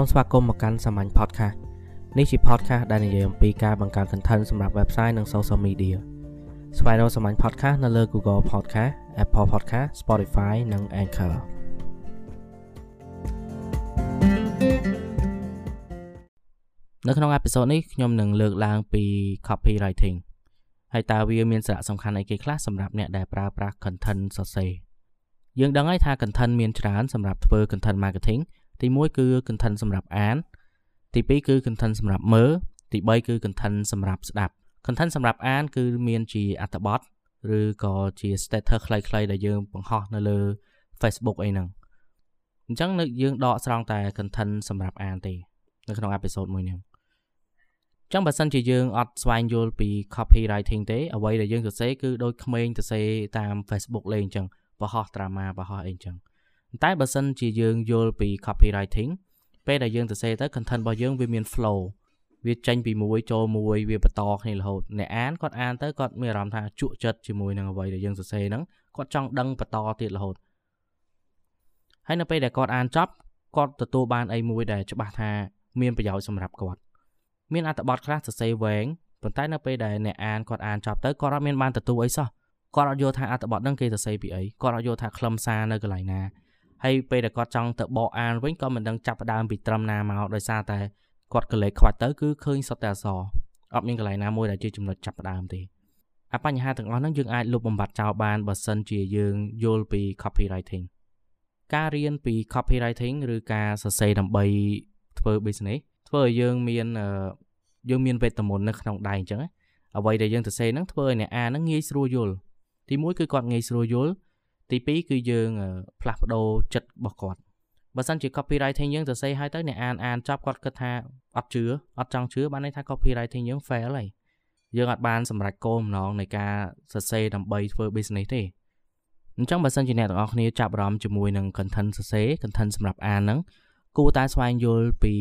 សូមស្វាគមន៍មកកាន់សាមញ្ញ podcast នេះជា podcast ដែលនិយាយអំពីការបង្កើត content សម្រាប់ website និង social media ស្វែងរកសាមញ្ញ podcast នៅលើ Google Podcast Apple Podcast Spotify និង Anchor នៅក្នុងអេពីសូតនេះខ្ញុំនឹងលើកឡើងពី copywriting ហើយតើវាមានសារៈសំខាន់អីគេខ្លះសម្រាប់អ្នកដែលប្រើប្រាស់ content សរសេរយើងដឹងហើយថា content មានច្រើនសម្រាប់ធ្វើ content marketing ទី1គឺ content សម្រាប់អាន ទី2គឺ content សម្រាប់មើលទី3គឺ content សម្រាប់ស្ដាប់ content សម្រាប់អាន គឺមានជាអត្ថបទឬក៏ជា status ខ្លីៗដែលយើងបង្ហោះនៅលើ Facebook អីហ្នឹងអញ្ចឹងនៅយើងដកស្រង់តែ content សម្រាប់អានទេ នៅក្នុងអេពីសូតមួយនេះចឹងបើសិនជាយើងអត់ស្វែងយល់ពី copywriting ទេអ្វីដែលយើងសរសេរគឺដូចក្មេងសរសេរតាម Facebook លេងអញ្ចឹងបរោះ drama បរោះអីអញ្ចឹង តែបើសិនជាយើងយល់ពី copywriting ពេលដែលយើងសរសេរទៅ content របស់យើងវាមាន flow វាចេញពីមួយចូលមួយវាបន្តគ្នារហូតអ្នកអានគាត់អានទៅគាត់មានអារម្មណ៍ថាជក់ចិត្តជាមួយនឹងអ្វីដែលយើងសរសេរហ្នឹងគាត់ចង់ដឹងបន្តទៀតរហូតហើយនៅពេលដែលគាត់អានចប់គាត់ទទួលបានអីមួយដែលច្បាស់ថាមានប្រយោជន៍សម្រាប់គាត់មានអត្ថបទខ្លះសរសេរវែងប៉ុន្តែនៅពេលដែលអ្នកអានគាត់អានចប់ទៅគាត់អត់មានបានទទួលអីសោះគាត់អត់យល់ថាអត្ថបទហ្នឹងគេសរសេរពីអីគាត់អត់យល់ថាខ្លឹមសារនៅកន្លែងណា ហើយពេលដែលគាត់ចង់ទៅបកអានវិញក៏មិនដឹងចាប់ផ្ដើមពីត្រឹមណាមកដោយសារតែគាត់កលេចខ្វាច់ទៅគឺឃើញសុទ្ធតែអសអត់មានកន្លែងណាមួយដែលជាចំណុចចាប់ផ្ដើមទេអាបញ្ហាទាំងអស់ហ្នឹងយើងអាចលុបបំបាត់ចោលបានបើសិនជាយើងយល់ពី copywriting ការរៀនពី copywriting ឬការសរសេរដើម្បីធ្វើ business ធ្វើឲ្យយើងមានយើងមានវេទមន្តនៅក្នុងដៃអញ្ចឹងអ្វីដែលយើងសរសេរហ្នឹងធ្វើឲ្យអ្នកអានហ្នឹងងាយស្រួលយល់ទីមួយគឺគាត់ងាយស្រួលយល់ ទី2គឺយើងផ្លាស់ប្ដូរចិត្តរបស់គាត់បើសិនជា copywriting យើងសរសេរឲ្យទៅអ្នកអានអានចប់គាត់គិតថាអត់ជឿអត់ចង់ជឿបានន័យថា copywriting យើង fail ហើយយើងអត់បានសម្រេចគោលបំណងនៃការសរសេរដើម្បីធ្វើ business ទេអញ្ចឹងបើសិនជាអ្នកទាំងអស់គ្នាចាប់អារម្មណ៍ជាមួយនឹង content សរសេរ content សម្រាប់អានហ្នឹងគួរតែស្វែងយល់ពី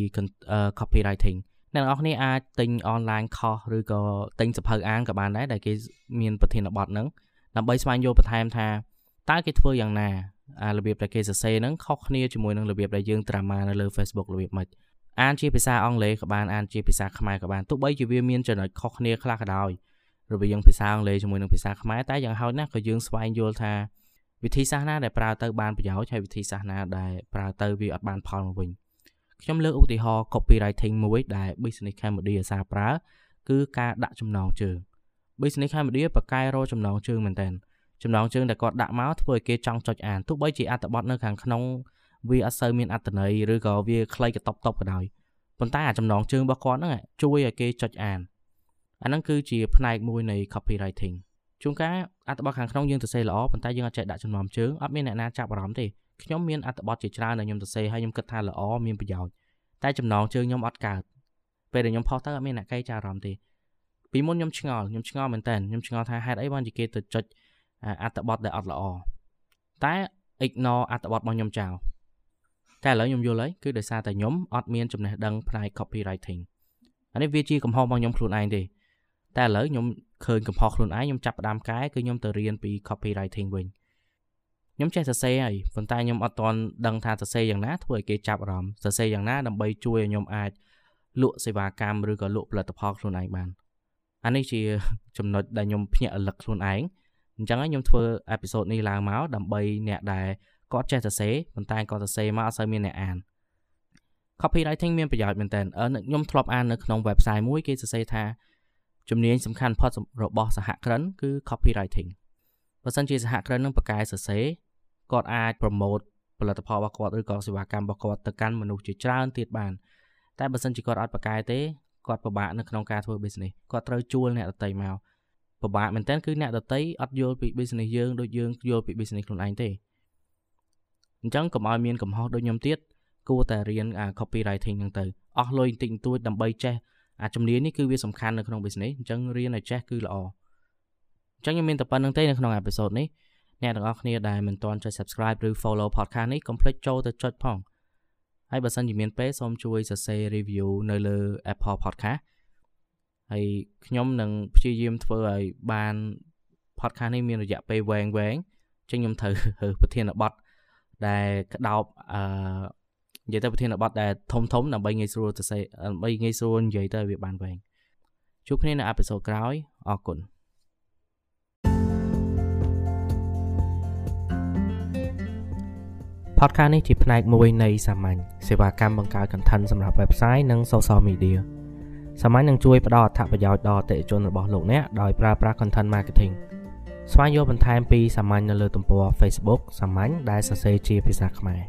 copywriting អ្នកទាំងអស់គ្នាអាចទិញ online course ឬក៏ទិញសភៅអានក៏បានដែរដែលគេមានប្រធានបទហ្នឹងដើម្បីស្វែងយល់បន្ថែមថា តើគេធ្វើយ៉ាងណាអារបៀបដែលគេសរសេរហ្នឹងខុសគ្នាជាមួយនឹងរបៀបដែលយើង drama នៅលើ Facebook របៀបម៉េចអានជាភាសាអង់គ្លេសក៏បានអានជាភាសាខ្មែរក៏បានទោះបីជាវាមានចំណុចខុសគ្នាខ្លះក៏ដោយរវាងភាសាអង់គ្លេសជាមួយនឹងភាសាខ្មែរតែយ៉ាងហោចណាស់ក៏យើងស្វែងយល់ថាវិធីសាស្ត្រណាដែលប្រើទៅបានប្រយោជន៍ហើយវិធីសាស្ត្រណាដែលប្រើទៅវាអត់បានផលមកវិញខ្ញុំលើកឧទាហរណ៍ copywriting មួយដែល Business Cambodia អាសាប្រើគឺការដាក់ចំណងជើង Business Cambodia បកកែរចំណងជើងមែនតើ ចំណងជើងដែលគាត់ដាក់មកធ្វើឲ្យគេចង់ចុចអានទោះបីជាអត្ថបទនៅខាងក្នុងវាអត់សូវមានអត្ថន័យឬក៏វាខ្លីកតបតបក៏ដោយប៉ុន្តែអាចំណងជើងរបស់គាត់ហ្នឹងជួយឲ្យគេចុចអានអាហ្នឹងគឺជាផ្នែកមួយនៃ copywriting ជួនកាលអត្ថបទខាងក្នុងយើងសរសេរល្អប៉ុន្តែយើងអត់ចេះដាក់ចំណងជើងអត់មានអ្នកណាចាប់អារម្មណ៍ទេខ្ញុំមានអត្ថបទជាច្រើនដែលខ្ញុំសរសេរហើយខ្ញុំគិតថាល្អមានប្រយោជន៍តែចំណងជើងខ្ញុំអត់កើតពេលដែលខ្ញុំផុសទៅអត់មានអ្នកកែចាប់អារម្មណ៍ទេពីមុនខ្ញុំឆ្ងល់ខ្ញុំឆ្ងល់មែនតើខ្ញុំឆ្ងល់ថាហេតុអីបានជាគេទៅចុច អត្ថបទដែលអត់ល្អតែ ignore អត្ថបទរបស់ខ្ញុំចោលតែឥឡូវខ្ញុំយល់ហើយគឺដោយសារតែខ្ញុំអត់មានចំណេះដឹងផ្នែក copywriting អានេះវាជាកំហុសរបស់ខ្ញុំខ្លួនឯងទេតែឥឡូវខ្ញុំឃើញកំហុសខ្លួនឯងខ្ញុំចាប់ផ្ដើមកែគឺខ្ញុំទៅរៀនពី copywriting វិញខ្ញុំចេះសរសេរហើយប៉ុន្តែខ្ញុំអត់ទាន់ដឹងថាសរសេរយ៉ាងណាធ្វើឲ្យគេចាប់អារម្មណ៍សរសេរយ៉ាងណាដើម្បីជួយឲ្យខ្ញុំអាចលក់សេវាកម្មឬក៏លក់ផលិតផលខ្លួនឯងបានអានេះជាចំណុចដែលខ្ញុំភ្ញាក់រលឹកខ្លួនឯង អញ្ចឹងខ្ញុំធ្វើអេពីសូតនេះឡើងមកដើម្បីអ្នកដែលគាត់ចេះសរសេរប៉ុន្តែគាត់សរសេរមកអត់សូវមានអ្នកអាន copywriting មានប្រយោជន៍មែនតើខ្ញុំធ្លាប់អាននៅក្នុង website មួយគេសរសេរថាជំនាញសំខាន់បំផុតរបស់សហគ្រិនគឺ copywriting បើសិនជាសហគ្រិននឹងបកកែសរសេរគាត់អាច promote ផលិតផលរបស់គាត់ឬក៏សេវាកម្មរបស់គាត់ទៅកាន់មនុស្សជាច្រើនទៀតបាន តែបើសិនជាគាត់អត់បកកែទេគាត់ពិបាកនៅក្នុងការធ្វើ business គាត់ត្រូវជួលអ្នកដទៃមក ពិបាកមែនតើគឺអ្នកដទៃអត់យល់ពី business យើងដូចយើងយល់ពី business ខ្លួនឯងទេអញ្ចឹងកុំឲ្យមានកំហុសដូចខ្ញុំទៀតគួរតែរៀនអា copywriting ហ្នឹងទៅអស់លុយបន្តិចបន្តួចដើម្បីចេះអាជំនាញនេះគឺវាសំខាន់នៅក្នុង business អញ្ចឹងរៀនឲ្យចេះគឺល្អអញ្ចឹងខ្ញុំមានតែប៉ុណ្្នឹងទេនៅក្នុងអេពីសូតនេះអ្នកទាំងអស់គ្នាដែលមិនទាន់ចុច subscribe ឬ follow podcast នេះកុំភ្លេចចូលទៅចុចផងហើយបើសិនជាមានពេលសូមជួយសរសេរ review នៅលើ Apple Podcast ហើយខ្ញុំនឹងព្យាយាមធ្វើឲ្យបាន podcast នេះមានរយៈពេលវែងវែងចឹងខ្ញុំត្រូវប្រធានបទដែលក្តោបអឺនិយាយទៅប្រធានបទដែលធំធំដើម្បីងាយស្រួលទៅសេដើម្បីងាយស្រួលនិយាយទៅវាបានវែងជួបគ្នានៅអេពីសូតក្រោយអរគុណ podcast នេះជាផ្នែកមួយនៃសាមញ្ញសេវាកម្មបង្កើត content សម្រាប់ website និង social media សាមញ្ញនឹងជួយផ្ដល់អត្ថប្រយោជន៍ដល់អតិថិជនរបស់លោកអ្នកដោយប្រើប្រាស់ content marketing ស្វែងយល់បន្ថែមពីសាមញ្ញនៅលើទំព័រ Facebook សាមញ្ញដែលសរសេរជាភាសាខ្មែរ